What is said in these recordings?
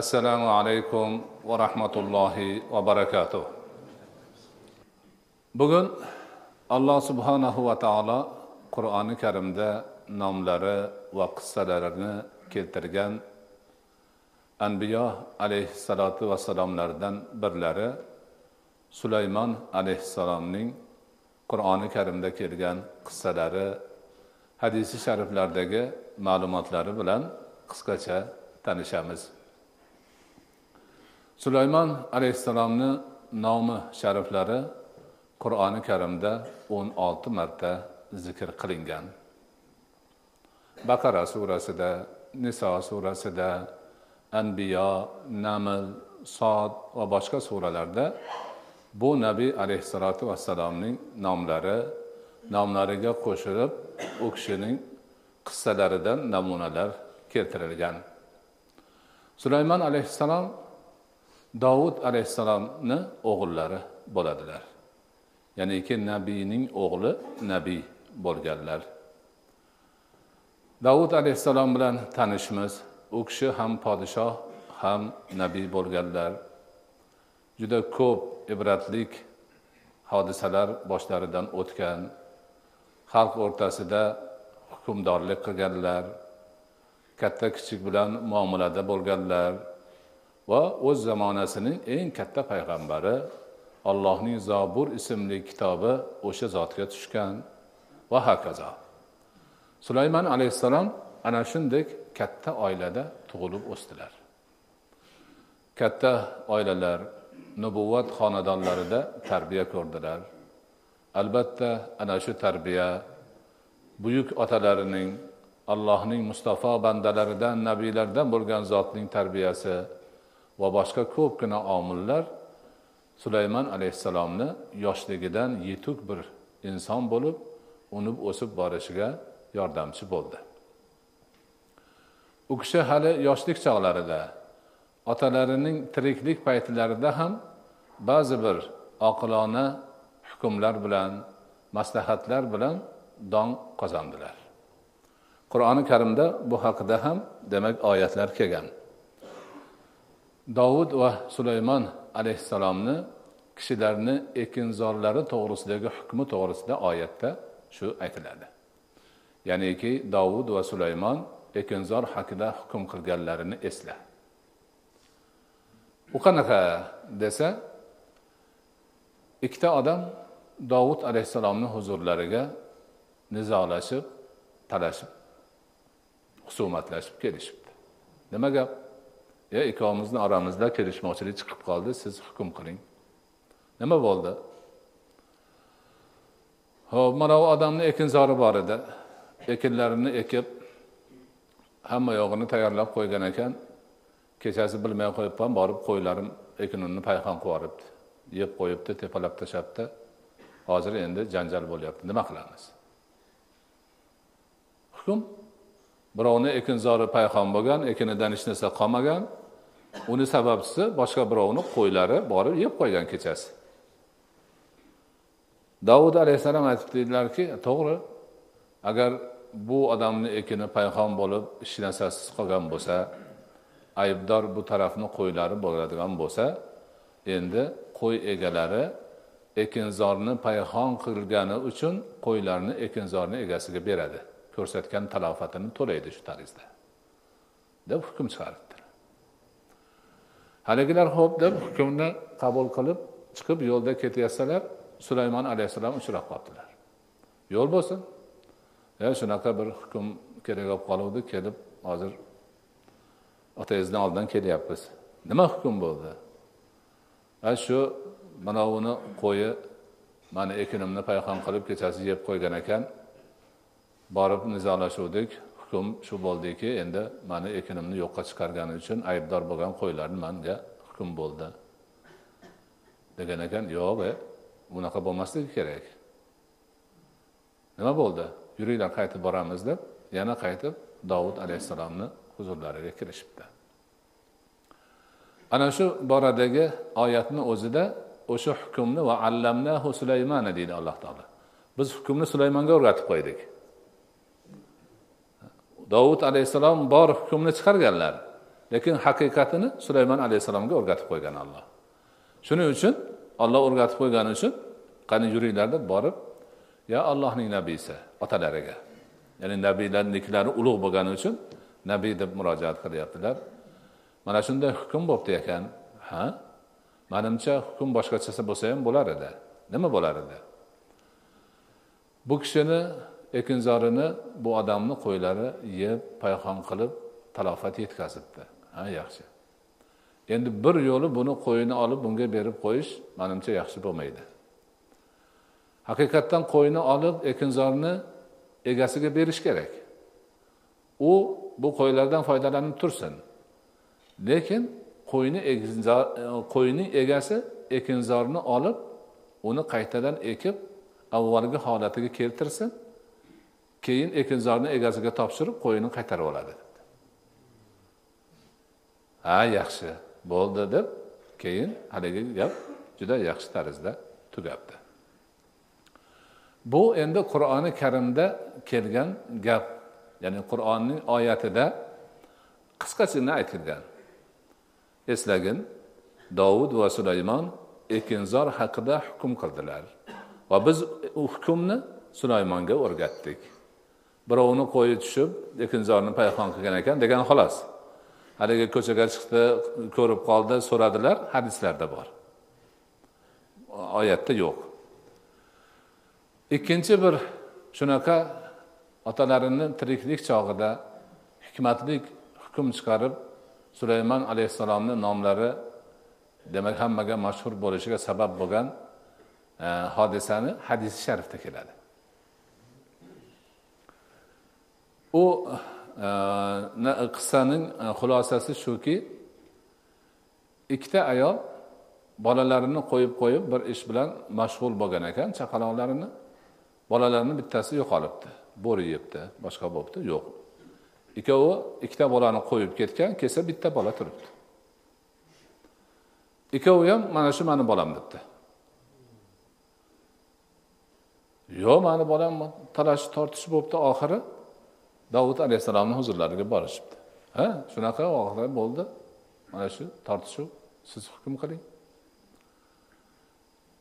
assalomu alaykum va rahmatullohi va barakatuh. Bugun alloh subhanahu va taolo qur'oni karimda nomlari va qissalarini keltirgan anbiyo alayhissalotu vassalomlardan birlari sulaymon alayhissalomning qur'oni karimda kelgan qissalari hadisi shariflardagi ma'lumotlari bilan qisqacha tanishamiz. Sulaymon alayhissalomni nomi shariflari qur'oni karimda o'n olti marta zikr qilingan. Baqara surasida niso surasida anbiyo naml sod va boshqa suralarda bu nabiy alayhissalotu vassalomning nomlari nomlariga qo'shilib u kishining qissalaridan namunalar keltirilgan. Sulaymon alayhissalom dovud alayhissalomni o'g'illari bo'ladilar. Ya'niki nabiyning o'g'li nabiy bo'lganlar. Davud alayhissalom bilan tanishmiz. U kishi ham podshoh ham nabiy bo'lganlar. Juda ko'p ibratlik hodisalar boshlaridan o'tgan xalq o'rtasida hukmdorlik qilganlar katta kichik bilan muomalada bo'lganlar. Va o'z zamonasining eng katta payg'ambari allohning zobur ismli kitobi o'sha zotga tushgan va hokazo. Sulaymon alayhissalom ana shunday katta oilada tug'ilib o'sdilar. Katta oilalar nubuvvat xonadonlarida tarbiya ko'rdilar. Albatta ana shu tarbiya buyuk otalarining allohning mustafo bandalaridan nabiylardan bo'lgan zotning tarbiyasi va boshqa ko'pgina omillar sulaymon alayhissalomni yoshligidan yetuk bir inson bo'lib unib o'sib borishiga yordamchi bo'ldi. U kishi hali yoshlik chog'larida otalarining tiriklik paytlarida ham ba'zi bir oqilona hukmlar bilan maslahatlar bilan dong qozondilar. Qur'oni karimda bu haqida ham demak oyatlar kelgan. Dovud va sulaymon alayhissalomni kishilarni ekinzorlari to'g'risidagi hukmi to'g'risida oyatda shu aytiladi. Ya'niki dovud va sulaymon ekinzor haqida hukm qilganlarini esla. U qanaqa desa ikkita odam dovud alayhissalomni huzurlariga nizolashib talashib husumatlashib kelishibdi. Nima gap? E ikkovimizni oramizda kelishmovchilik chiqib qoldi. Siz hukm qiling. Nima bo'ldi? Ho'p mana bu odamni ekinzori bor edi. Ekinlarini ekib hamma yog'ini tayyorlab qo'ygan ekan. Kechasi bilmay qo'yibman borib qo'ylarim ekinimni payhon qilib yuboribdi. Yeb qo'yibdi tepalab tashlabdi. Hozir endi janjal bo'lyapti. Nima qilamiz? Hukm? Birovni ekinzori payhon bo'lgan ekinidan hech narsa qolmagan. Uni sababchisi boshqa birovni qo'ylari borib yeb qo'ygan kechasi. Davud alayhissalom aytibdilarki to'g'ri agar bu odamni ekini payhon bo'lib hech narsasiz qolgan bo'lsa aybdor bu tarafni qo'ylari bo'ladigan bo'lsa endi qo'y egalari ekinzorni payhon qilgani uchun qo'ylarni ekinzorni egasiga beradi. Ko'rsatgan talofatini to'laydi shu tarzda. deb hukm chiqaribdi. Haligilar ho'p deb hukmni qabul qilib chiqib yo'lda ketyapsalar sulaymon alayhissalom uchrab qolibdilar yo'l bo'lsin. E shunaqa bir hukm kerak bo'lib qoluvdi kelib hozir otangizni oldidan kelyapmiz. Nima hukm bo'ldi? A shu manavini qo'yi mani ekinimni payhon qilib kechasi yeb qo'ygan ekan. Borib nizolashuvdik. Hukm shu bo'ldiki endi mani ekinimni yo'qqa chiqargani uchun aybdor bo'lgan qo'ylarni manga hukm bo'ldi. Degan ekan yo'q e bunaqa bo'lmasligi kerak. Nima bo'ldi? Yuringlar qaytib boramiz deb yana qaytib dovud alayhissalomni huzurlariga kirishibdi. Ana shu boradagi oyatni o'zida o'sha hukmni va allamnahu sulaymana deydi alloh taolo. Biz hukmni sulaymonga o'rgatib qo'ydik. Dovud alayhissalom bor hukmni chiqarganlar lekin haqiqatini sulaymon alayhissalomga o'rgatib qo'ygan alloh. Shuning uchun olloh o'rgatib qo'ygani uchun qani yuringlar deb borib ya allohning nabiysi otalariga. Ya'ni nabiylarniklari ulug' bo'lgani uchun nabiy deb murojaat qilyaptilar. Mana shunday hukm bo'libdi ekan ha? Manimcha hukm boshqachasi bo'lsa ham bo'lar edi. Nima bo'lar edi? Bu kishini ekinzorini bu odamni qo'ylari yeb payhon qilib talofat yetkazibdi. Ha yaxshi. Endi bir yo'li buni qo'yini olib bunga berib qo'yish manimcha yaxshi bo'lmaydi. Haqiqatdan qo'yni olib ekinzorni egasiga berish kerak. U bu qo'ylardan foydalanib tursin. Lekin qo'yni qo'yni egasi ekinzorni olib uni qaytadan ekib avvalgi holatiga keltirsin. Keyin ekinzorni egasiga topshirib qo'yini qaytarib oladi. Ha yaxshi bo'ldi deb keyin haligi gap juda yaxshi tarzda tugabdi. Bu endi qur'oni karimda kelgan gap ya'ni qur'onning oyatida qisqachina aytilgan. Eslagin dovud va sulaymon ekinzor haqida hukm qildilar va biz u hukmni sulaymonga o'rgatdik. Birovni qo'yi tushib ekinzorni payhon qilgan ekan degan xolos. Haligi ko'chaga chiqdi ko'rib qoldi so'radilar hadislarda bor. Oyatda yo'q. Ikkinchi bir shunaqa otalarini tiriklik chog'ida hikmatlik hukm chiqarib sulaymon alayhissalomni nomlari demak hammaga mashhur bo'lishiga sabab bo'lgan e, hodisani hadisi sharifda keladi. U e, qissaning e, xulosasi shuki ikkita ayol bolalarini qo'yib qo'yib bir ish bilan mashg'ul bo'lgan ekan chaqaloqlarini. Bolalarni bittasi yo'qolibdi bo'ri yebdi boshqa bo'libdi yo'q. Ikkovi ikkita bolani qo'yib ketgan kelsa bitta bola turibdi. Ikkovi ham mana shu mani bolam debdi. Yo'q mani bolam talash tortish bo'libdi oxiri davud alayhissalomni huzurlariga borishibdi. Ha shunaqa voqea bo'ldi. Mana shu tortishuv. Siz hukm qiling.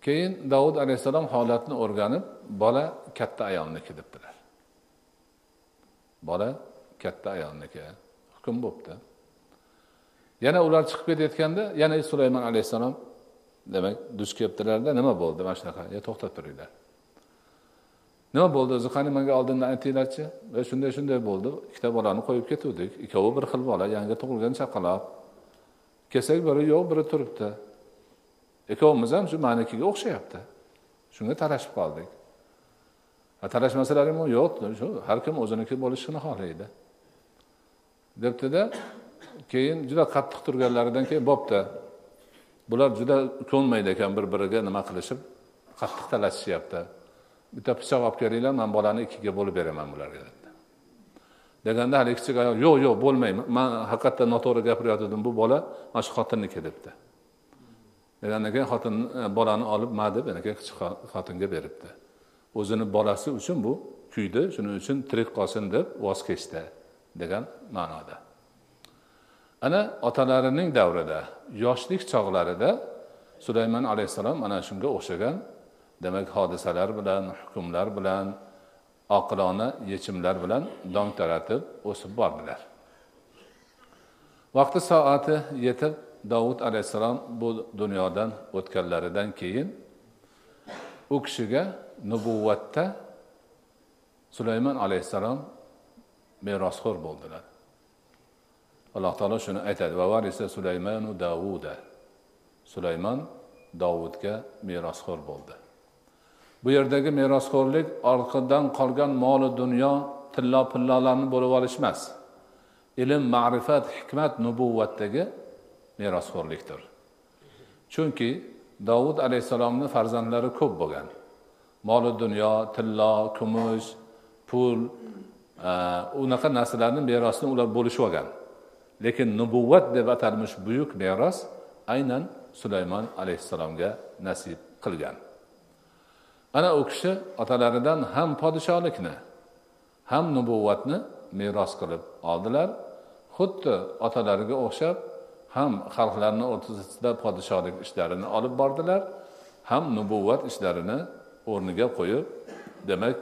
Keyin davud alayhissalom holatni o'rganib bola katta ayolniki debdilar bola katta ayolniki hukm bo'libdi. Yana ular chiqib ketayotganda yana sulaymon alayhissalom demak duch kelibdilarda nima bo'ldi? Mana shunaqa to'xtab turinglar. Nima bo'ldi? O'zi qani manga oldindan aytinglarchi e shunday shunday bo'ldi. Ikkita bolani qo'yib ketuvdik. Ikkovi bir xil bola yangi tug'ilgan chaqaloq. Kelsak biri yo'q biri turibdi. Ikkovimiz ham shu manikiga o'xshayapti. Shunga talashib qoldik. Talashmasalaring yo'q. Shu har kim o'ziniki bo'lishini xohlaydi. Debdida keyin juda qattiq turganlaridan keyin bo'pti. Bular juda ko'nmaydi ekan bir biriga nima qilishib qattiq talashishyapti. Bitta pichoq olib kelinglar man bolani ikkiga bo'lib beraman bularga dedi. Deganda haligi kichik ayol yo'q yo'q bo'lmaydi. Man haqiqatdan noto'g'ri gapirayotgandim bu bola mana shu xotinniki debdi. Degandan keyin xotin e, bolani olib ma deb keyin kichik xotinga beribdi. O'zini bolasi uchun bu kuydi shuning uchun tirik qolsin deb voz kechdi degan ma'noda. Ana otalarining davrida yoshlik chog'larida sulaymon alayhissalom mana shunga o'xshagan demak hodisalar bilan hukmlar bilan oqilona yechimlar bilan dong taratib o'sib bordilar. Vaqti soati yetib dovud alayhissalom bu dunyodan o'tganlaridan keyin u kishiga nubuvvatda sulaymon alayhissalom merosxo'r bo'ldilar. Alloh taolo shuni aytadi. Va varisa sulaymanu davuda. Sulaymon dovudga merosxo'r bo'ldi. Bu yerdagi merosxo'rlik orqadan qolgan moli dunyo tillo pillolarni bo'lib olish emas ilm ma'rifat hikmat nubuvvatdagi merosxo'rlikdir. Chunki dovud alayhissalomni farzandlari ko'p bo'lgan. Moli dunyo tillo kumush pul e, unaqa narsalarni merosini ular bo'lishib olgan lekin nubuvvat deb atalmish buyuk meros aynan sulaymon alayhissalomga nasib qilgan. Ana u kishi otalaridan ham podsholikni ham nubuvvatni meros qilib oldilar. Xuddi otalariga o'xshab ham xalqlarni o'rtasida podshohlik ishlarini olib bordilar ham nubuvvat ishlarini o'rniga qo'yib demak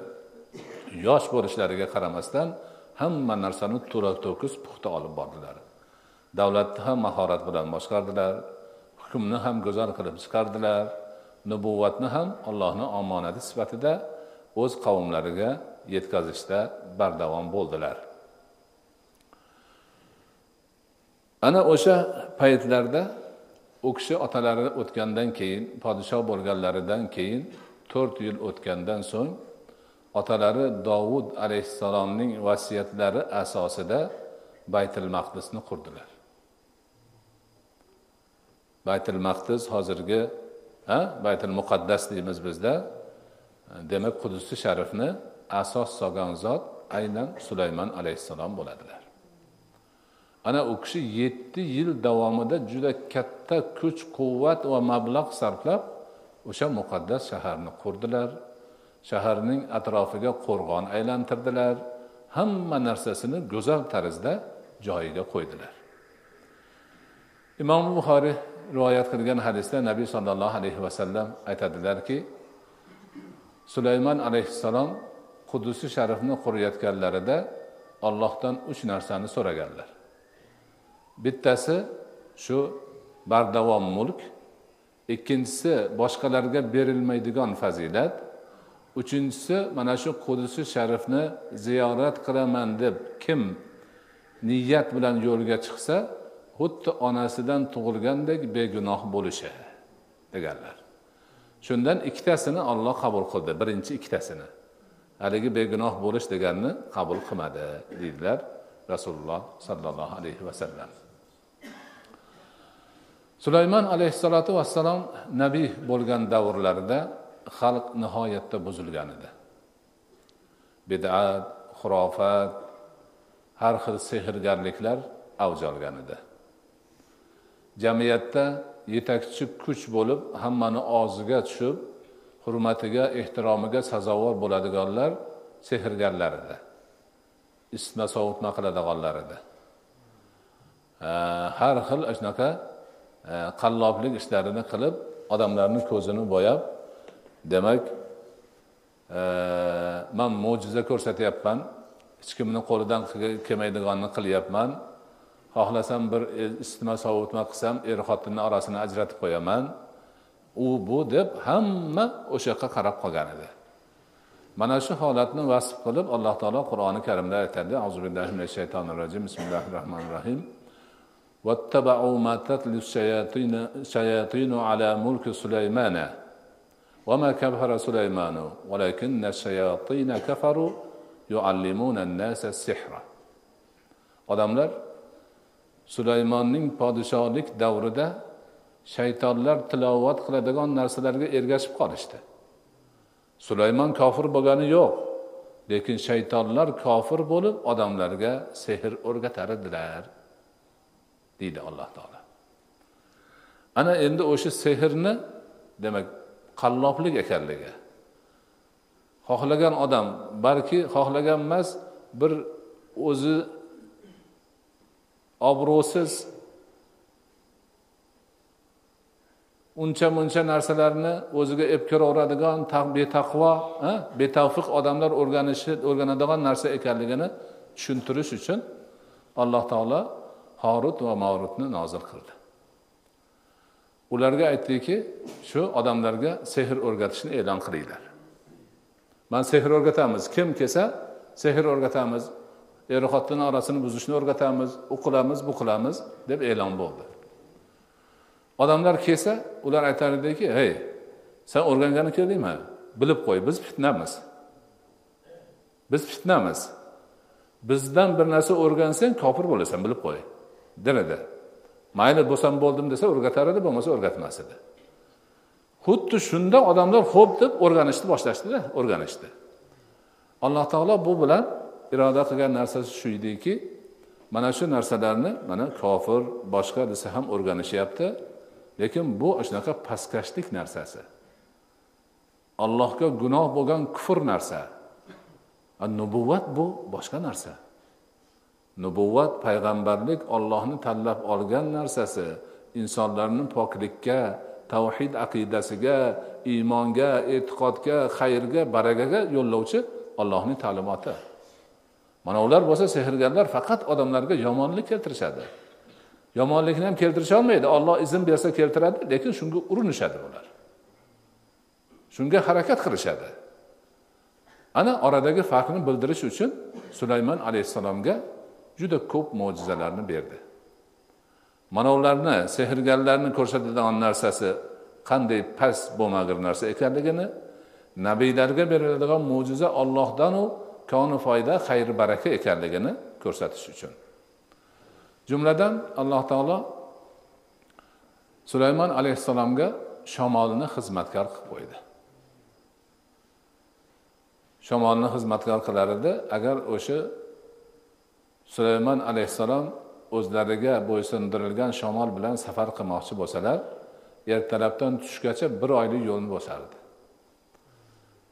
yosh bo'lishlariga qaramasdan hamma narsani to'la to'kis puxta olib bordilar. Davlatni ham mahorat bilan boshqardilar hukmni ham go'zal qilib chiqardilar. Nubuvvatni ham allohni omonati sifatida o'z qavmlariga yetkazishda bardavom bo'ldilar. Ana o'sha paytlarda u kishi otalari o'tgandan keyin podshoh bo'lganlaridan keyin to'rt yil o'tgandan so'ng otalari dovud alayhissalomning vasiyatlari asosida baytil maqdisni qurdilar. Baytil maqdis hozirgi ha? Baytil muqaddas deymiz bizda. Demak qudusi sharifni asos solgan zot aynan sulaymon alayhissalom bo'ladilar. Ana u kishi yetti yil davomida juda katta kuch quvvat va mablag' sarflab o'sha muqaddas shaharni qurdilar. Shaharning atrofiga qo'rg'on aylantirdilar. Hamma narsasini go'zal tarzda joyiga qo'ydilar. Imom buxoriy rivoyat qilgan hadisda nabiy sollallohu alayhi vasallam aytadilarki sulaymon alayhissalom qudusi sharifni qurayotganlarida ollohdan uch narsani so'raganlar. Bittasi shu bardavom mulk ikkinchisi boshqalarga berilmaydigan fazilat uchinchisi mana shu qudusi sharifni ziyorat qilaman deb kim niyat bilan yo'lga chiqsa xuddi onasidan tug'ilgandek begunoh bo'lishi deganlar. Shundan ikkitasini olloh qabul qildi. Birinchi ikkitasini. Haligi begunoh bo'lish deganni qabul qilmadi deydilar rasululloh sollallohu alayhi vasallam sulaymon alayhissalotu vassalom nabiy bo'lgan davrlarida xalq nihoyatda buzilgan edi. Bidat xurofat har xil sehrgarliklar avj olgan edi. Jamiyatda yetakchi kuch bo'lib hammani og'ziga tushib hurmatiga ehtiromiga sazovor bo'ladiganlar sehrgarlar edi. Isitma sovutma qiladiganlar edi. Har xil shunaqa e, qalloblik ishlarini qilib odamlarni ko'zini bo'yab demak e, man mo'jiza ko'rsatyapman hech kimni qo'lidan kelmaydiganini qilyapman xohlasam bir isitma sovutma qilsam er xotinni orasini ajratib qo'yaman u bu deb hamma o'sha yoqqa qarab qolgan edi mana shu holatni vasf qilib alloh taolo qur'oni karimda aytadi azu billahi minash shaytonir rojim bismillahi rohmanir rohim واتبعوا ما تتلو الشياطين شياطين على ملك سليمان وما كفر سليمان ولكن الشياطين كفروا يعلمون الناس السحر odamlar sulaymonning podshohlik davrida shaytonlar tilovat qiladigan narsalarga ergashib qolishdi. Sulaymon kofir bo'lgani yo'q lekin shaytonlar kofir bo'lib odamlarga sehr o'rgatar edilar deydi alloh taolo. Ana endi o'sha sehrni demak qalloblik ekanligi. Xohlagan odam balki xohlagan emas bir o'zi obro'siz uncha muncha narsalarni o'ziga ep ko'raveradigan betaqvo betavfiq odamlar o'rganishi o'rganadigan narsa ekanligini tushuntirish uchun alloh taolo horut va mavrutni nozil qildi. Ularga aytdiki shu odamlarga sehr o'rgatishni e'lon qilinglar. Man sehr o'rgatamiz. Kim kelsa sehr o'rgatamiz. Er xotin orasini buzishni o'rgatamiz u qilamiz bu qilamiz deb e'lon bo'ldi. Odamlar kelsa ular aytar ediki hey san o'rgangani keldingmi? Bilib qo'y biz fitnamiz. Biz fitnamiz. Bizdan bir narsa o'rgansang kofir bo'lasan bilib qo'y der edi mayli bo'lsam bo'ldim desa o'rgatar edi bo'lmasa o'rgatmas edi. Xuddi shunda odamlar ho'p deb o'rganishni boshlashdida o'rganishdi. Alloh taolo bu bilan iroda qilgan narsasi shu ediki mana shu narsalarni mana kofir boshqa desa ham o'rganishyapti lekin bu shunaqa pastkashlik narsasi. Allohga gunoh bo'lgan kufr narsa. Nubuvvat bu boshqa narsa. Nubuvvat payg'ambarlik ollohni tanlab olgan narsasi insonlarni poklikka tavhid aqidasiga iymonga e'tiqodga xayrga barakaga yo'llovchi ollohni ta'limoti. Mana ular bo'lsa sehrgarlar faqat odamlarga yomonlik keltirishadi. Yomonlikni ham keltirisholmaydi olloh izn bersa keltiradi lekin shunga urinishadi ular. Shunga harakat qilishadi. Ana oradagi farqni bildirish uchun sulaymon alayhissalomga juda ko'p mo'jizalarni berdi. Mana ularni sehrgarlarni ko'rsatadigan narsasi qanday past bo'lmag'ir narsa ekanligini nabiylarga beriladigan mo'jiza ollohdanu konu foyda xayr baraka ekanligini ko'rsatish uchun. Jumladan alloh taolo sulaymon alayhissalomga shamolni xizmatkor qilib qo'ydi. Shamolni xizmatkor qilar edi agar o'sha sulaymon alayhissalom o'zlariga bo'ysundirilgan shamol bilan safar qilmoqchi bo'lsalar ertalabdan tushgacha bir oylik yo'lni bosardi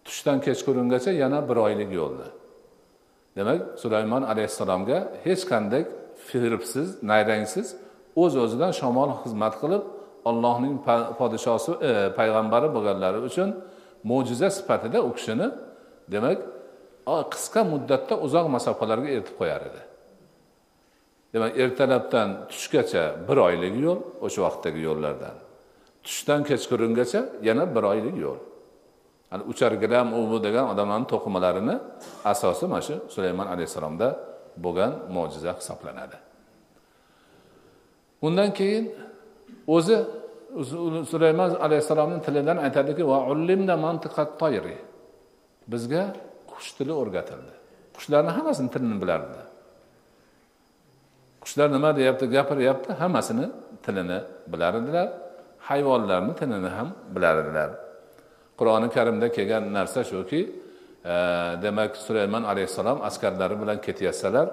tushdan kechqurungacha yana bir oylik yo'lni demak sulaymon alayhissalomga hech qanday firibsiz nayrangsiz o'z öz o'zidan shamol xizmat qilib ollohning podshosi e, payg'ambari bo'lganlari uchun mo'jiza sifatida u kishini demak qisqa muddatda uzoq masofalarga eltib qo'yar edi. Demak ertalabdan tushgacha bir oylik yo'l o'sha vaqtdagi yo'llardan. Tushdan kechqurungacha yana bir oylik yo'l. Hani uchar gilam u bu degan odamlarni to'qimalarini asosi mana shu sulaymon alayhissalomda bo'lgan mo'jiza hisoblanadi. Undan keyin o'zi sulaymon alayhissalomni tilidan aytadiki bizga qush tili o'rgatildi. Qushlarni hammasini tilini bilardi. Qushlar nima deyapti gapiryapti hammasini tilini bilar edilar hayvonlarni tilini ham bilar edilar qur'oni karimda kelgan narsa shuki e, demak sulaymon alayhissalom askarlari bilan ketayotsalar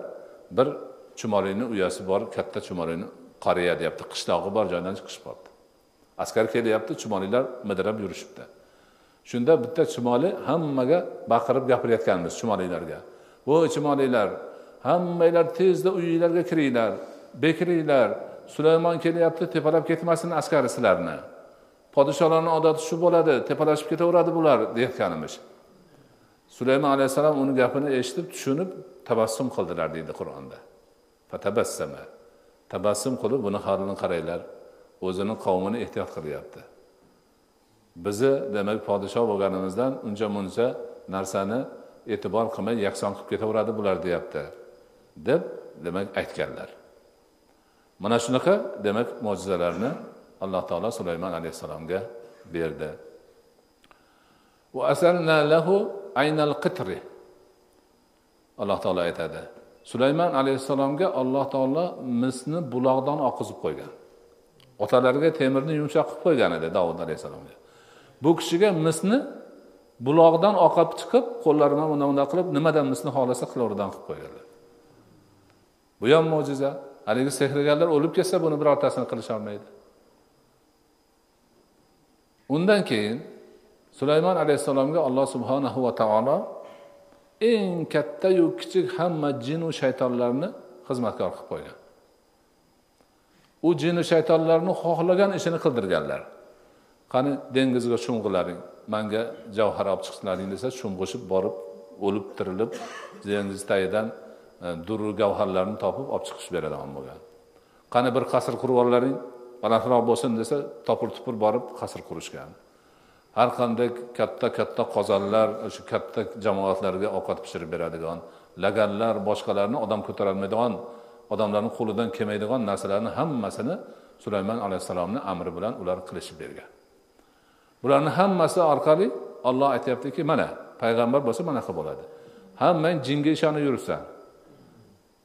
bir chumoliyni uyasi bor katta chumoliyni qariya deyapti. Qishlog'i bor joydan chiqishib qolibdi askar kelyapti chumoliylar midirab yurishibdi. Shunda bitta chumoli hammaga baqirib gapirayotganmiz chumoliylarga voy chumoliylar hammanglar tezda uyinglarga kiringlar bekiringlar. Sulaymon kelyapti tepalab ketmasin askari sizlarni podsholarni odati shu bo'ladi tepalashib ketaveradi bular deyotganimiz. Sulaymon alayhissalom uni gapini eshitib tushunib tabassum qildilar deydi qur'onda. Fatabassama. Tabassum qilib buni holini qaranglar o'zini qavmini ehtiyot qilyapti. Bizni demak podshoh bo'lganimizdan uncha muncha narsani e'tibor qilmay yakson qilib ketaveradi bular deyapti. Deb demak aytganlar. Mana shunaqa demak mo'jizalarni alloh taolo sulaymon alayhissalomga berdi. Alloh taolo aytadi. Sulaymon alayhissalomga alloh taolo misni buloqdan oqizib qo'ygan. Otalariga temirni yumshoq qilib qo'ygan edi davud alayhissalomga. Bu kishiga misni buloqdan oqib chiqib qo'llari bilan bunday bunday qilib nimadan misni xohlasa qilaveridan qilib qo'yganlar bu ham mo'jiza. Haligi sehrgarlar o'lib ketsa buni birortasini qilisholmaydi undan keyin sulaymon alayhissalomga alloh subhanahu va taolo eng kattayu kichik hamma jinu shaytonlarni xizmatkor qilib qo'ygan. U jinu shaytonlarni xohlagan ishini qildirganlar. Qani dengizga sho'ng'ilaring manga javhar olib chiqsinlaring desa sho'ng'ishib borib o'lib tirilib dengiz tagidan e, durru gavharlarni topib olib chiqishib beradigan bo'lgan. Qani bir qasr qurib olaring balandroq bo'lsin desa topir tupur borib qasr qurishgan. Har qanday katta katta qozonlar shu katta jamoatlarga ovqat pishirib beradigan laganlar boshqalarni odam ko'tarolmaydigan odamlarni qo'lidan kelmaydigan narsalarni hammasini sulaymon alayhissalomni amri bilan ular qilishib bergan. Bularni hammasi orqali olloh aytyaptiki mana payg'ambar bo'lsa mana bunaqa bo'ladi. Hammang jinga ishonib yuribsan.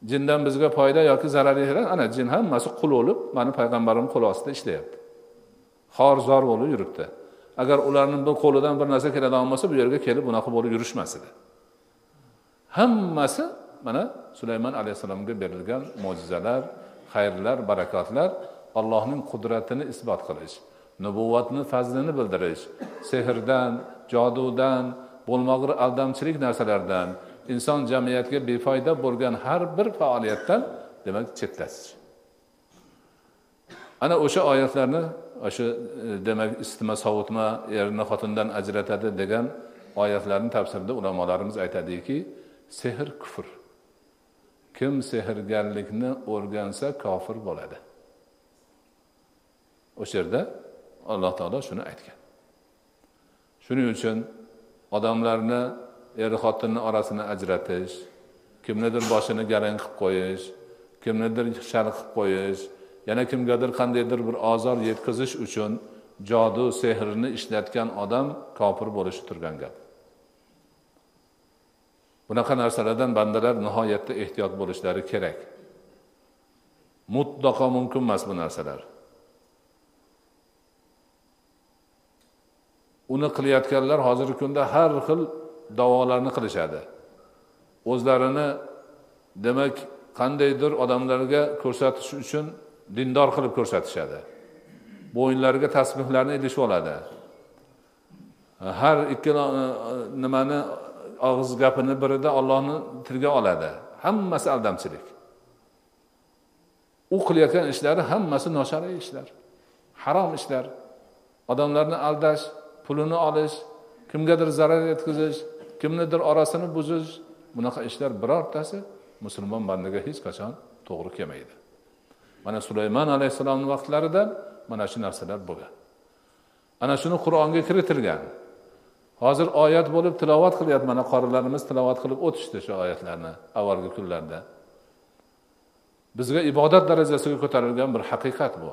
Jindan bizga foyda yoki zarar yetadi. Ana jin hammasi qul bo'lib mani payg'ambarim qo'li ostida ishlayapti. Xor zor bo'lib yuribdi. Agar ularni bir qo'lidan bir narsa keladigan bo'lsa bu yerga kelib bunaqa bo'lib yurishmas edi. Hammasi mana sulaymon alayhissalomga berilgan mo'jizalar xayrlar barakotlar allohning qudratini isbot qilish nubuvvatni fazlini bildirish sehrdan jodudan bo'lmag'ir aldamchilik narsalardan inson jamiyatga befoyda bo'lgan har bir faoliyatdan demak chetlatish ana o'sha oyatlarni o'sha e, demak isitma sovutma erni xotindan ajratadi degan oyatlarni tafsirida ulamolarimiz aytadiki sehr kufr. Kim sehrgarlikni o'rgansa kofir bo'ladi. O'sha yerda alloh taolo shuni aytgan. Shuning uchun odamlarni er xotinni orasini ajratish kimnidir boshini garang qilib qo'yish kimnidir shar qilib qo'yish yana kimgadir qandaydir bir ozor yetkazish uchun jodu sehrni ishlatgan odam kofir bo'lishi turgan gap. Bunaqa narsalardan bandalar nihoyatda ehtiyot bo'lishlari kerak. Mutlaqo mumkin emas bu narsalar. Uni qilayotganlar hozirgi kunda har xil davolarni qilishadi. O'zlarini demak qandaydir odamlarga ko'rsatish uchun dindor qilib ko'rsatishadi. Bo'yinlariga tasbehlarni ilishib oladi. Har ikkala e, nimani og'iz gapini birida ollohni tilga oladi. Hammasi aldamchilik. U qilayotgan ishlari hammasi noshariy ishlar. Harom ishlar. Odamlarni aldash pulini olish kimgadir zarar yetkazish kimnidir orasini buzish bunaqa ishlar birortasi musulmon bandaga hech qachon to'g'ri kelmaydi. Mana sulaymon alayhissalomni vaqtlarida mana shu narsalar bo'lgan. Ana shuni qur'onga kiritilgan. Hozir oyat bo'lib tilovat qilyapti mana qorilarimiz tilovat qilib o'tishdi shu oyatlarni avvalgi kunlarda. Bizga ibodat darajasiga ko'tarilgan bir haqiqat bu.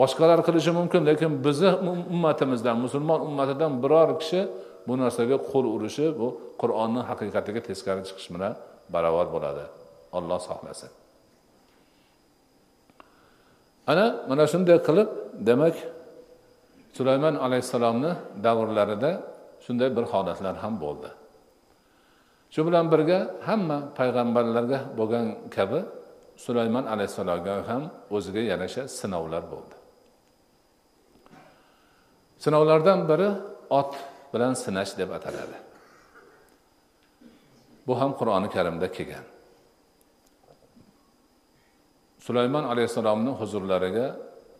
Boshqalar qilishi mumkin lekin bizni ummatimizdan musulmon ummatidan biror kishi bu narsaga qo'l urishi bu qur'onni haqiqatiga teskari chiqish bilan barobar bo'ladi. Olloh saqlasin ana mana shunday qilib demak sulaymon alayhissalomni davrlarida shunday bir holatlar ham bo'ldi. Shu bilan birga hamma payg'ambarlarga bo'lgan kabi sulaymon alayhissalomga ham o'ziga yarasha sinovlar bo'ldi. Sinovlardan biri ot bilan sinash deb ataladi. Bu ham qur'oni karimda kelgan. Sulaymon alayhissalomni huzurlariga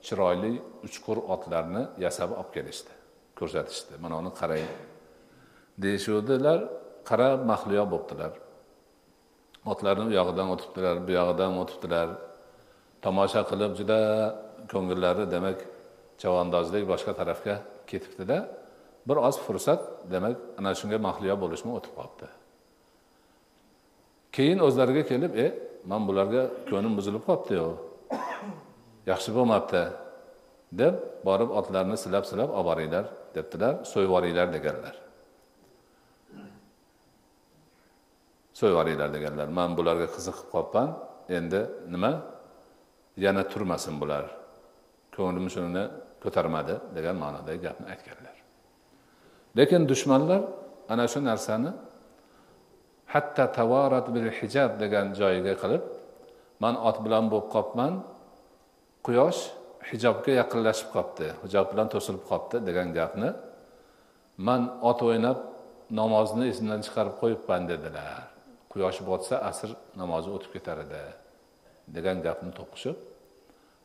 chiroyli uchqur otlarni yasab olib kelishdi ko'rsatishdi. Mana uni qarang. Deyishuvdilar qara mahliyo bo'libdilar otlarni u yog'idan o'tibdilar bu yog'idan o'tibdilar. Tomosha qilib juda ko'ngillari demak chavandozlik boshqa tarafga ketibdida. Bir oz fursat demak ana shunga mahliyo bo'lishmi o'tib qolibdi. Keyin o'zlariga kelib e man bularga ko'nglim buzilib qolibdiyu yaxshi bo'lmabdi deb borib otlarni silab silab olib boringlar debdilar so'yib yuboringlar deganlar. So'yib yuboringlar deganlar. Man bularga qiziqib qolibman endi nima? Yana turmasin bular. Ko'nglim shuni ko'tarmadi degan ma'nodagi gapni aytganlar. Lekin dushmanlar ana shu narsani hatta tavorat bil hijab degan joyiga qilib man ot bilan bo'lib qolibman quyosh hijobga yaqinlashib qolibdi hijob bilan to'silib qolibdi degan gapni man ot o'ynab namozni esimdan chiqarib qo'yibman dedilar. Quyosh botsa asr namozi o'tib ketar edi degan gapni to'qishib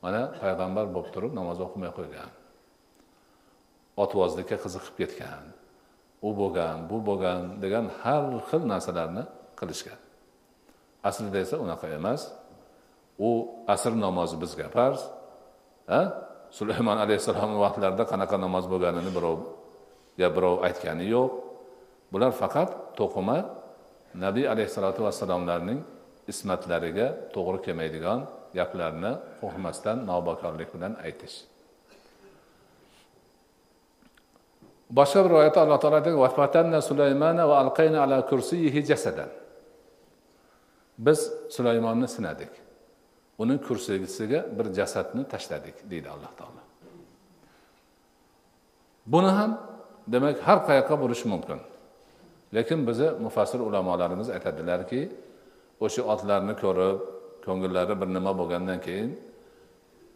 mana payg'ambar bo'lib turib namoz o'qimay qo'ygan. Otvozlikka qiziqib ketgan. U bo'lgan bu bo'lgan degan har xil narsalarni qilishgan. Aslida esa unaqa emas. U asr namozi bizga farz a sulaymon alayhissalomni vaqtlarida qanaqa namoz bo'lganini birovga birov aytgani yo'q. Bular faqat to'qima nabiy alayhissalotu vassalomlarning ismatlariga to'g'ri kelmaydigan gaplarni qo'rqmasdan navbakorlik bilan aytish. Boshqa bir oyatda alloh taolo aytadi sulaymana va alqayna ala kursiyihi jasadan. Biz sulaymonni sinadik. Uni kursisiga bir jasadni tashladik deydi alloh taolo. Buni ham demak har qayoqqa bo'lishi mumkin. Lekin bizni mufassir ulamolarimiz aytadilarki o'sha otlarni ko'rib ko'ngillari bir nima bo'lgandan keyin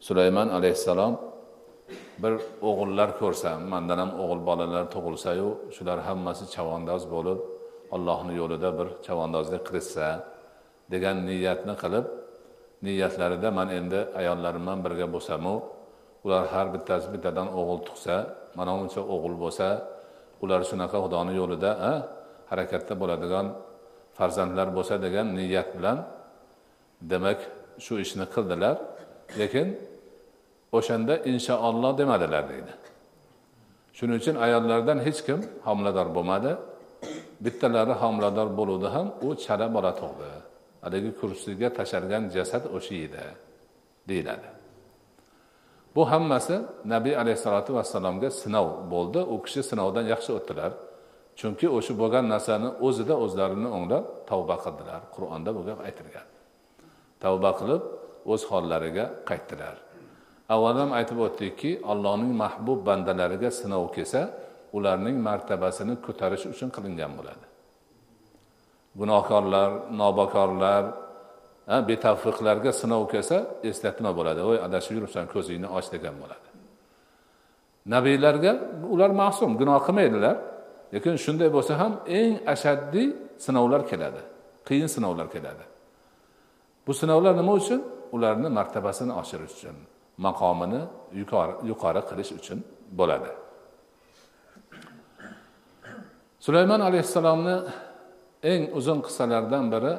sulaymon alayhissalom bir o'g'illar ko'rsam mandan ham o'g'il bolalar tug'ilsayu shular hammasi chavandoz bo'lib allohni yo'lida bir chavandozlik qilishsa degan niyatni qilib niyatlarida man endi ayollarim bilan birga bo'lsamu ular har bittasi bittadan o'g'il tug'sa mana uncha o'g'il bo'lsa ular shunaqa xudoni yo'lida harakatda bo'ladigan farzandlar bo'lsa degan niyat bilan demak shu ishni qildilar. Lekin o'shanda inshaalloh demadilar deydi. Shuning uchun ayollardan hech kim homilador bo'lmadi. Bittalari homilador bo'luvdi ham u chala bola tug'di. Haligi kursiga tashalgan jasad o'sha edi deyiladi. Bu hammasi nabiy alayhissalotu vassalomga sinov bo'ldi. U kishi sinovdan yaxshi o'tdilar. Chunki o'sha bo'lgan narsani o'zida o'zlarini o'nglab tavba qildilar. Qur'onda bu gap aytilgan. Tavba qilib o'z hollariga qaytdilar. Avval ham aytib o'tdikki allohning mahbub bandalariga sinov kelsa ularning martabasini ko'tarish uchun qilingan bo'ladi. Gunohkorlar nobakorlar betavfiqlarga sinov kelsa eslatma bo'ladi. Voy adashib yuribsan ko'zingni och degan bo'ladi. Nabiylarga ular ma'sum gunoh qilmaydilar. Lekin shunday bo'lsa ham eng ashaddiy sinovlar keladi qiyin sinovlar keladi. Bu sinovlar nima uchun? Ularni martabasini oshirish uchun. Maqomini yuqori yuqori qilish uchun bo'ladi. Sulaymon alayhissalomni eng uzun qissalardan biri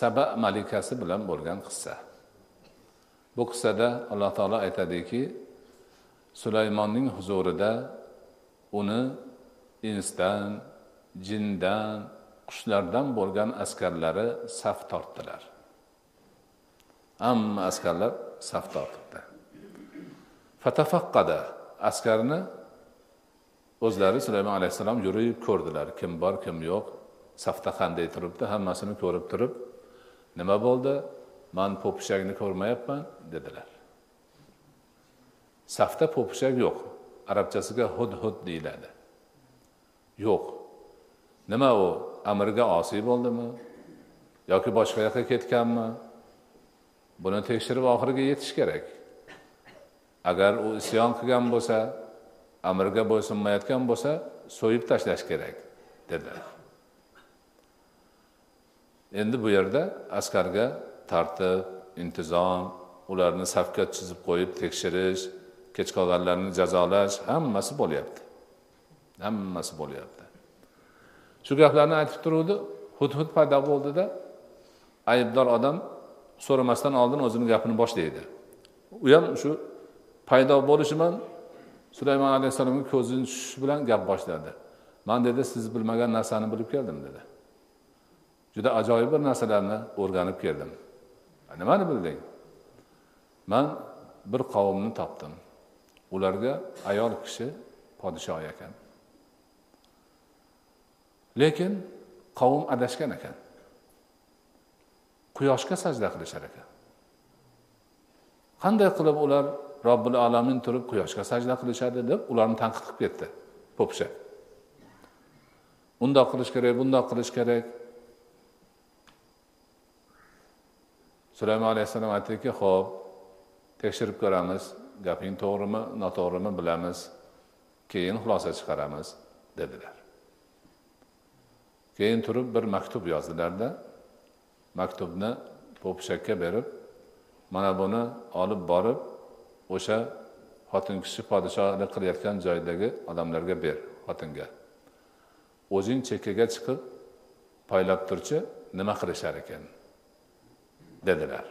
saba malikasi bilan bo'lgan qissa. Bu qissada alloh taolo aytadiki sulaymonning huzurida uni insdan jindan qushlardan bo'lgan askarlari saf tortdilar. Hamma askarlar saf tortibdi. Fatafaqqada askarni o'zlari sulaymon alayhissalom yurib ko'rdilar. Kim bor kim yo'q. Safda qanday turibdi hammasini ko'rib turib nima bo'ldi? Man po'pishakni ko'rmayapman dedilar. Safda po'pishak yo'q arabchasiga hud hud deyiladi. Yo'q. Nima u amirga osiy bo'ldimi? Yoki boshqa yoqqa ketganmi? Buni tekshirib oxiriga yetish kerak. Agar u isyon qilgan bo'lsa amirga bo'ysunmayotgan bo'lsa so'yib tashlash kerak dedilar. Endi bu yerda askarga tartib intizom ularni safga chizib qo'yib tekshirish kech qolganlarni jazolash hammasi bo'lyapti. Hammasi bo'lyapti. Shu gaplarni aytib turuvdi hudhud paydo bo'ldida aybdor odam so'ramasdan oldin o'zini gapini boshlaydi. U ham shu paydo bo'lishi bilan sulaymon alayhissalomga ko'zini tushishi bilan gap boshladi. Man dedi siz bilmagan narsani bilib keldim dedi. Juda ajoyib bir narsalarni o'rganib keldim. Nimani bilding? Man bir qavmni topdim. Ularga ayol kishi podshoh ekan. Lekin qavm adashgan ekan. Quyoshga sajda qilishar ekan. Qanday qilib ular robbil alamin turib quyoshga sajda qilishadi deb ularni tanqid qilib ketdi po'pisha undoq qilish kerak bundoq qilish kerak. Sulaymon alayhissalom aytdiki ho'p tekshirib ko'ramiz gaping to'g'rimi noto'g'rimi bilamiz keyin xulosa chiqaramiz dedilar. Keyin turib bir maktub yozdilarda. Maktubni po'pishakka berib mana buni olib borib o'sha xotin kishi podshohlik qilayotgan joydagi odamlarga ber xotinga. O'zing chekkaga chiqib poylab turchi nima qilishar ekan? Dedilar.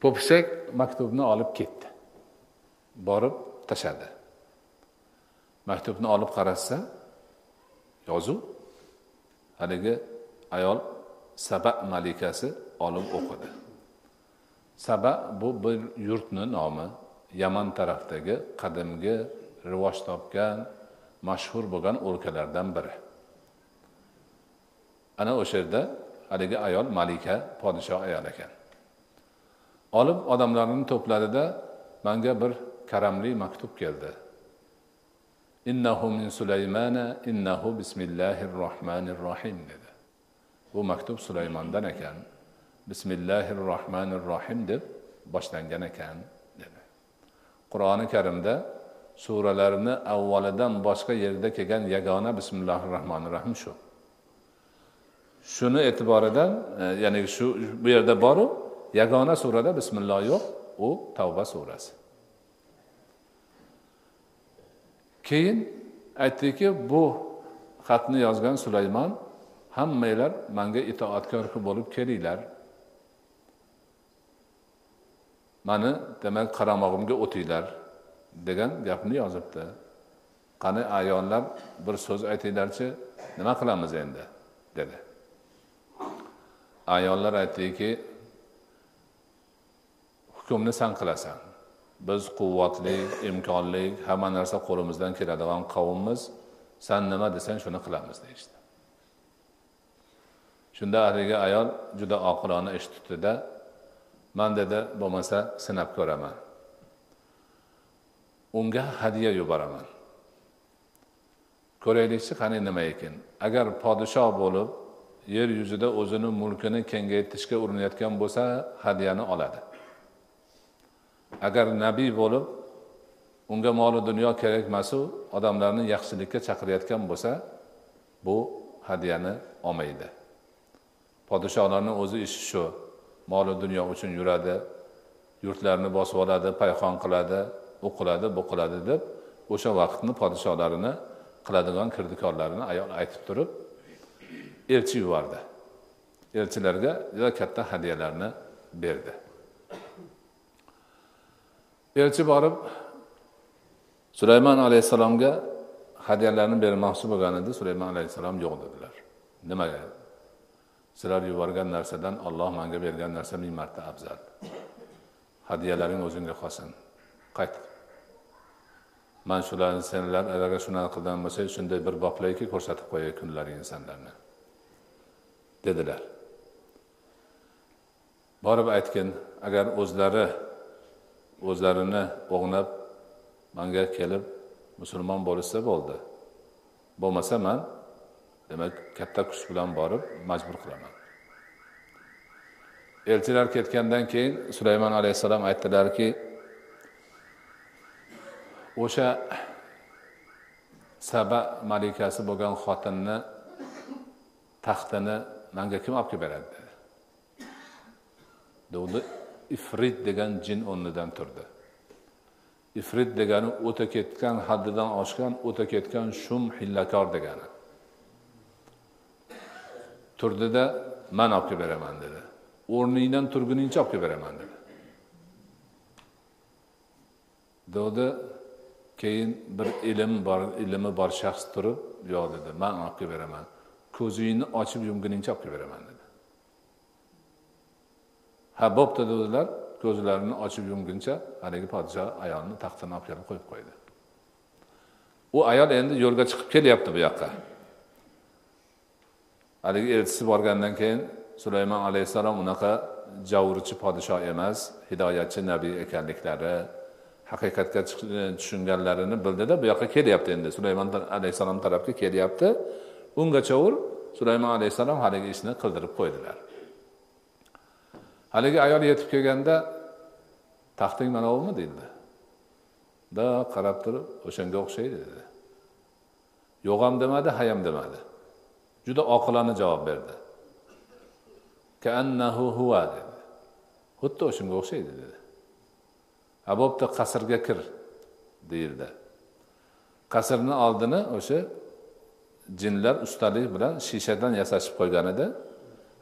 Po'pisak maktubni olib ketdi. Borib tashladi. Maktubni olib qarasa yozuv haligi ayol saba malikasi olib o'qidi. Sabab bu bir yurtni nomi. Yaman tarafdagi qadimgi rivoj topgan mashhur bo'lgan o'lkalardan biri. Ana o'sha yerda haligi ayol malika podshoh ayol ekan. Olib odamlarni to'pladida manga bir karamli maktub keldi. Innahu min sulaymana innahu bismillahir rohmanir rohim dedi. Bu maktub sulaymondan ekan. Bismillahir rohmanir rohim deb boshlangan ekan dedi. Qur'oni karimda suralarni avvalidan boshqa yerda kelgan yagona bismillahi rohmanir rohim shu. Shuni e'tiboridan e, ya'ni shu bu yerda boru yagona surada bismillah yo'q u tavba surasi. Keyin aytdiki bu xatni yozgan sulaymon hammanglar manga itoatkor bo'lib kelinglar. Mani demak qaramog'imga o'tinglar degan gapni yozibdi. Qani ayollar bir so'z aytinglarchi nima qilamiz endi? dedi. Ayollar aytdiki hukmni san qilasan. Biz quvvatli imkonli hamma narsa qo'limizdan keladigan qavmmiz san nima desang shuni qilamiz deyishdi. Shunda haligi ayol juda oqilona ish tutdida man dedi bo'lmasa sinab ko'raman. Unga hadya yuboraman. Ko'raylikchi qani nima ekan? Agar podshoh bo'lib yer yuzida o'zini mulkini kengaytirishga urinayotgan bo'lsa hadyani oladi. Agar nabiy bo'lib unga moli dunyo kerak emasu odamlarni yaxshilikka chaqirayotgan bo'lsa bu hadyani olmaydi. Podshohlarni o'zi ishi shu. Molu dunyo uchun yuradi yurtlarni bosib oladi payhon qiladi u qiladi bu qiladi deb o'sha vaqtni podshohlarini qiladigan kirdikorlarini ayol aytib turib elchi yubordi. Elchilarga juda katta hadyalarni berdi. Elchi borib sulaymon alayhissalomga hadyalarni bermoqchi bo'lgan edi. Sulaymon alayhissalom yo'q dedilar. Nimaga? Sizlar yuborgan narsadan olloh manga bergan narsa ming marta afzal. Hadyalaring o'zingga qolsin. Qayt. Man shularni senlar agar shunaqa qilgan bo'lsa shunday bir boplayki ko'rsatib qo'yay kunlaring insonlarni dedilar. Borib aytgin agar o'zlari o'zlarini o'g'nab manga kelib musulmon bo'lishsa bo'ldi. Bo'lmasa man demak katta kuch bilan borib majbur qilaman. Elchilar ketgandan keyin sulaymon alayhissalom aytdilarki o'sha saba malikasi bo'lgan xotinni taxtini manga kim olib kelib beradi? dedi. Deganda ifrit degan jin o'rnidan turdi. Ifrit degani o'ta ketgan haddidan oshgan o'ta ketgan shum hillakor degani. Turdida man olib kelib beraman dedi. O'rningdan turguningcha olib kelib beraman dedi. Dedi keyin bir ilm bor ilmi bor shaxs turib yo'q dedi man olib kelib beraman ko'zingni ochib yumguningcha olib kelib beraman dedi. Ha bo'pti dedilar ko'zlarini ochib yumguncha haligi podshoh ayolni taxtini olib kelib qo'yib qo'ydi. U ayol endi yo'lga chiqib kelyapti bu yoqqa. Haligi elchisi borgandan keyin sulaymon alayhissalom unaqa javurchi podshoh emas hidoyatchi nabiy ekanliklari haqiqatga tushunganlarini bildida bu yoqqa kelyapti endi. Sulaymon alayhissalom tarafga kelyapti. Ur sulaymon alayhissalom haligi ishni qildirib qo'ydilar. Haligi ayol yetib kelganda taxting mana bumi deydi da qarab turib o'shanga o'xshaydi dedi. Yo'q ham demadi hayam demadi. Juda oqilona javob berdi. Kaannahu huva dedi. Xuddi o'shanga o'xshaydi dedi. A bo'pti qasrga kir deyildi. Qasrni oldini o'sha jinlar ustalik bilan shishadan yasashib qo'ygan edi.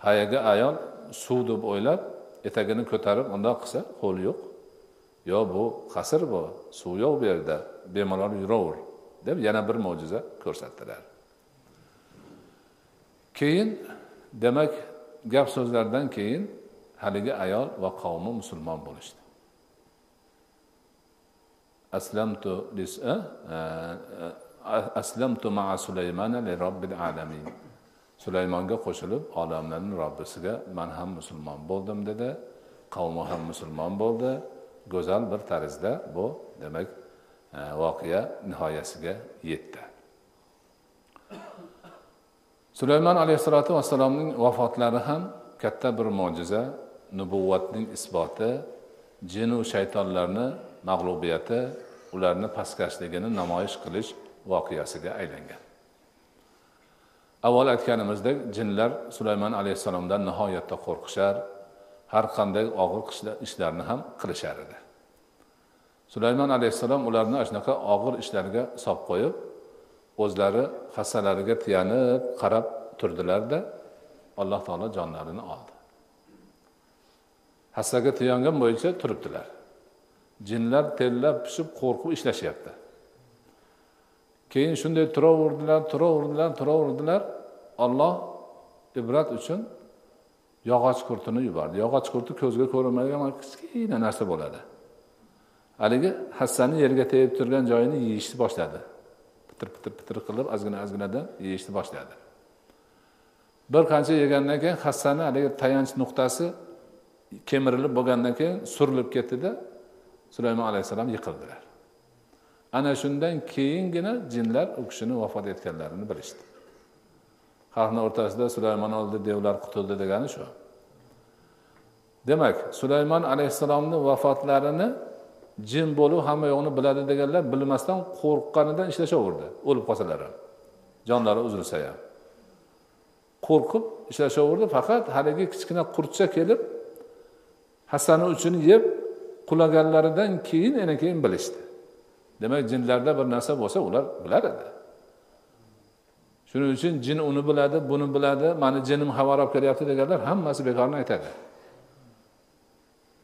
Hayaga ayol suv deb o'ylab etagini ko'tarib undoq qilsa qo'li yo'q. Yo bu qasr bu suv yo'q bu yerda bemalol yuraver deb yana bir mo'jiza ko'rsatdilar. Keyin demak gap so'zlardan keyin haligi ayol va qavmi musulmon bo'lishdi. Aslamtu eh, eh, eh, aslamtu maa sulaymana li robbil alamin. Sulaymonga qo'shilib olamlarning robbisiga man ham musulmon bo'ldim dedi qavmi ham musulmon bo'ldi. Go'zal bir tarzda bu demak voqea nihoyasiga yetdi. Sulaymon alayhissalotu vassalomning vafotlari ham katta bir mo'jiza nubuvvatning isboti jinu shaytonlarni mag'lubiyati ularni pastkashligini namoyish qilish voqeasiga aylangan. Avval aytganimizdek jinlar sulaymon alayhissalomdan nihoyatda qo'rqishar har qanday og'ir ishlarni ham qilishar edi. Sulaymon alayhissalom ularni ana shunaqa og'ir ishlarga solib qo'yib o'zlari hassalariga tiyanib qarab turdilarda alloh taolo jonlarini oldi. Hassaga tiyangan bo'yicha turibdilar. Jinlar terlab pishib qo'rqib ishlashyapti keyin shunday turaverdilar turaverdilar turaverdilar. Olloh ibrat uchun yog'och qurtini yubordi. Yog'och qurti ko'zga ko'rinmaydigan kichkina narsa bo'ladi. Haligi hassani yerga tegib turgan joyini yeyishni boshladi. Pitir pitir pitir qilib ozgina ozginadan yeyishni boshladi. Bir qancha yegandan keyin hassani haligi tayanch nuqtasi kemirilib bo'lgandan keyin surilib ketdida sulaymon alayhissalom yiqildilar. Ana shundan keyingina jinlar u kishini vafot etganlarini bilishdi. Xalqni o'rtasida sulaymon o'ldi devlar qutuldi degani shu. Demak sulaymon alayhissalomni vafotlarini jin bo'lib hamma yo'qni biladi deganlar bilmasdan qo'rqqanidan ishlashaverdi o'lib qolsalar ham. Jonlari uzilsa ham. Qo'rqib ishlashaverdi faqat haligi kichkina qurtcha kelib hassani uchini yeb qulaganlaridan keyin ana keyin bilishdi. Demak jinlarda bir narsa bo'lsa ular bilar edi. Shuning uchun jin uni biladi buni biladi mani jinim xabar olib kelyapti deganlar hammasi bekorni aytadi.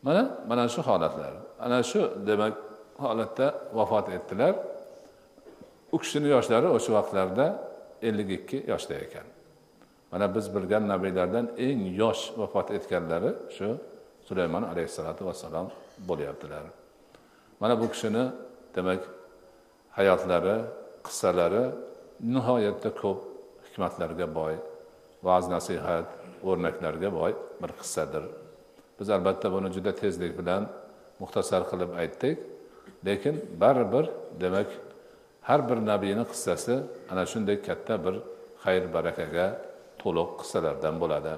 Mana mana shu holatlar. Ana shu demak holatda vafot etdilar. U kishini yoshlari o'sha vaqtlarda ellik ikki yoshda ekan. Mana biz bilgan nabiylardan eng yosh vafot etganlari shu sulaymon alayhissalotu vassalom bo'lyaptilar. Mana bu kishini demak hayotlari qissalari nihoyatda ko'p hikmatlarga boy va'z nasihat o'rnaklarga boy bir qissadir. Biz albatta buni juda tezlik bilan muxtasar qilib aytdik. Lekin baribir demak har bir nabiyni qissasi ana shunday katta bir xayr barakaga to'liq qissalardan bo'ladi.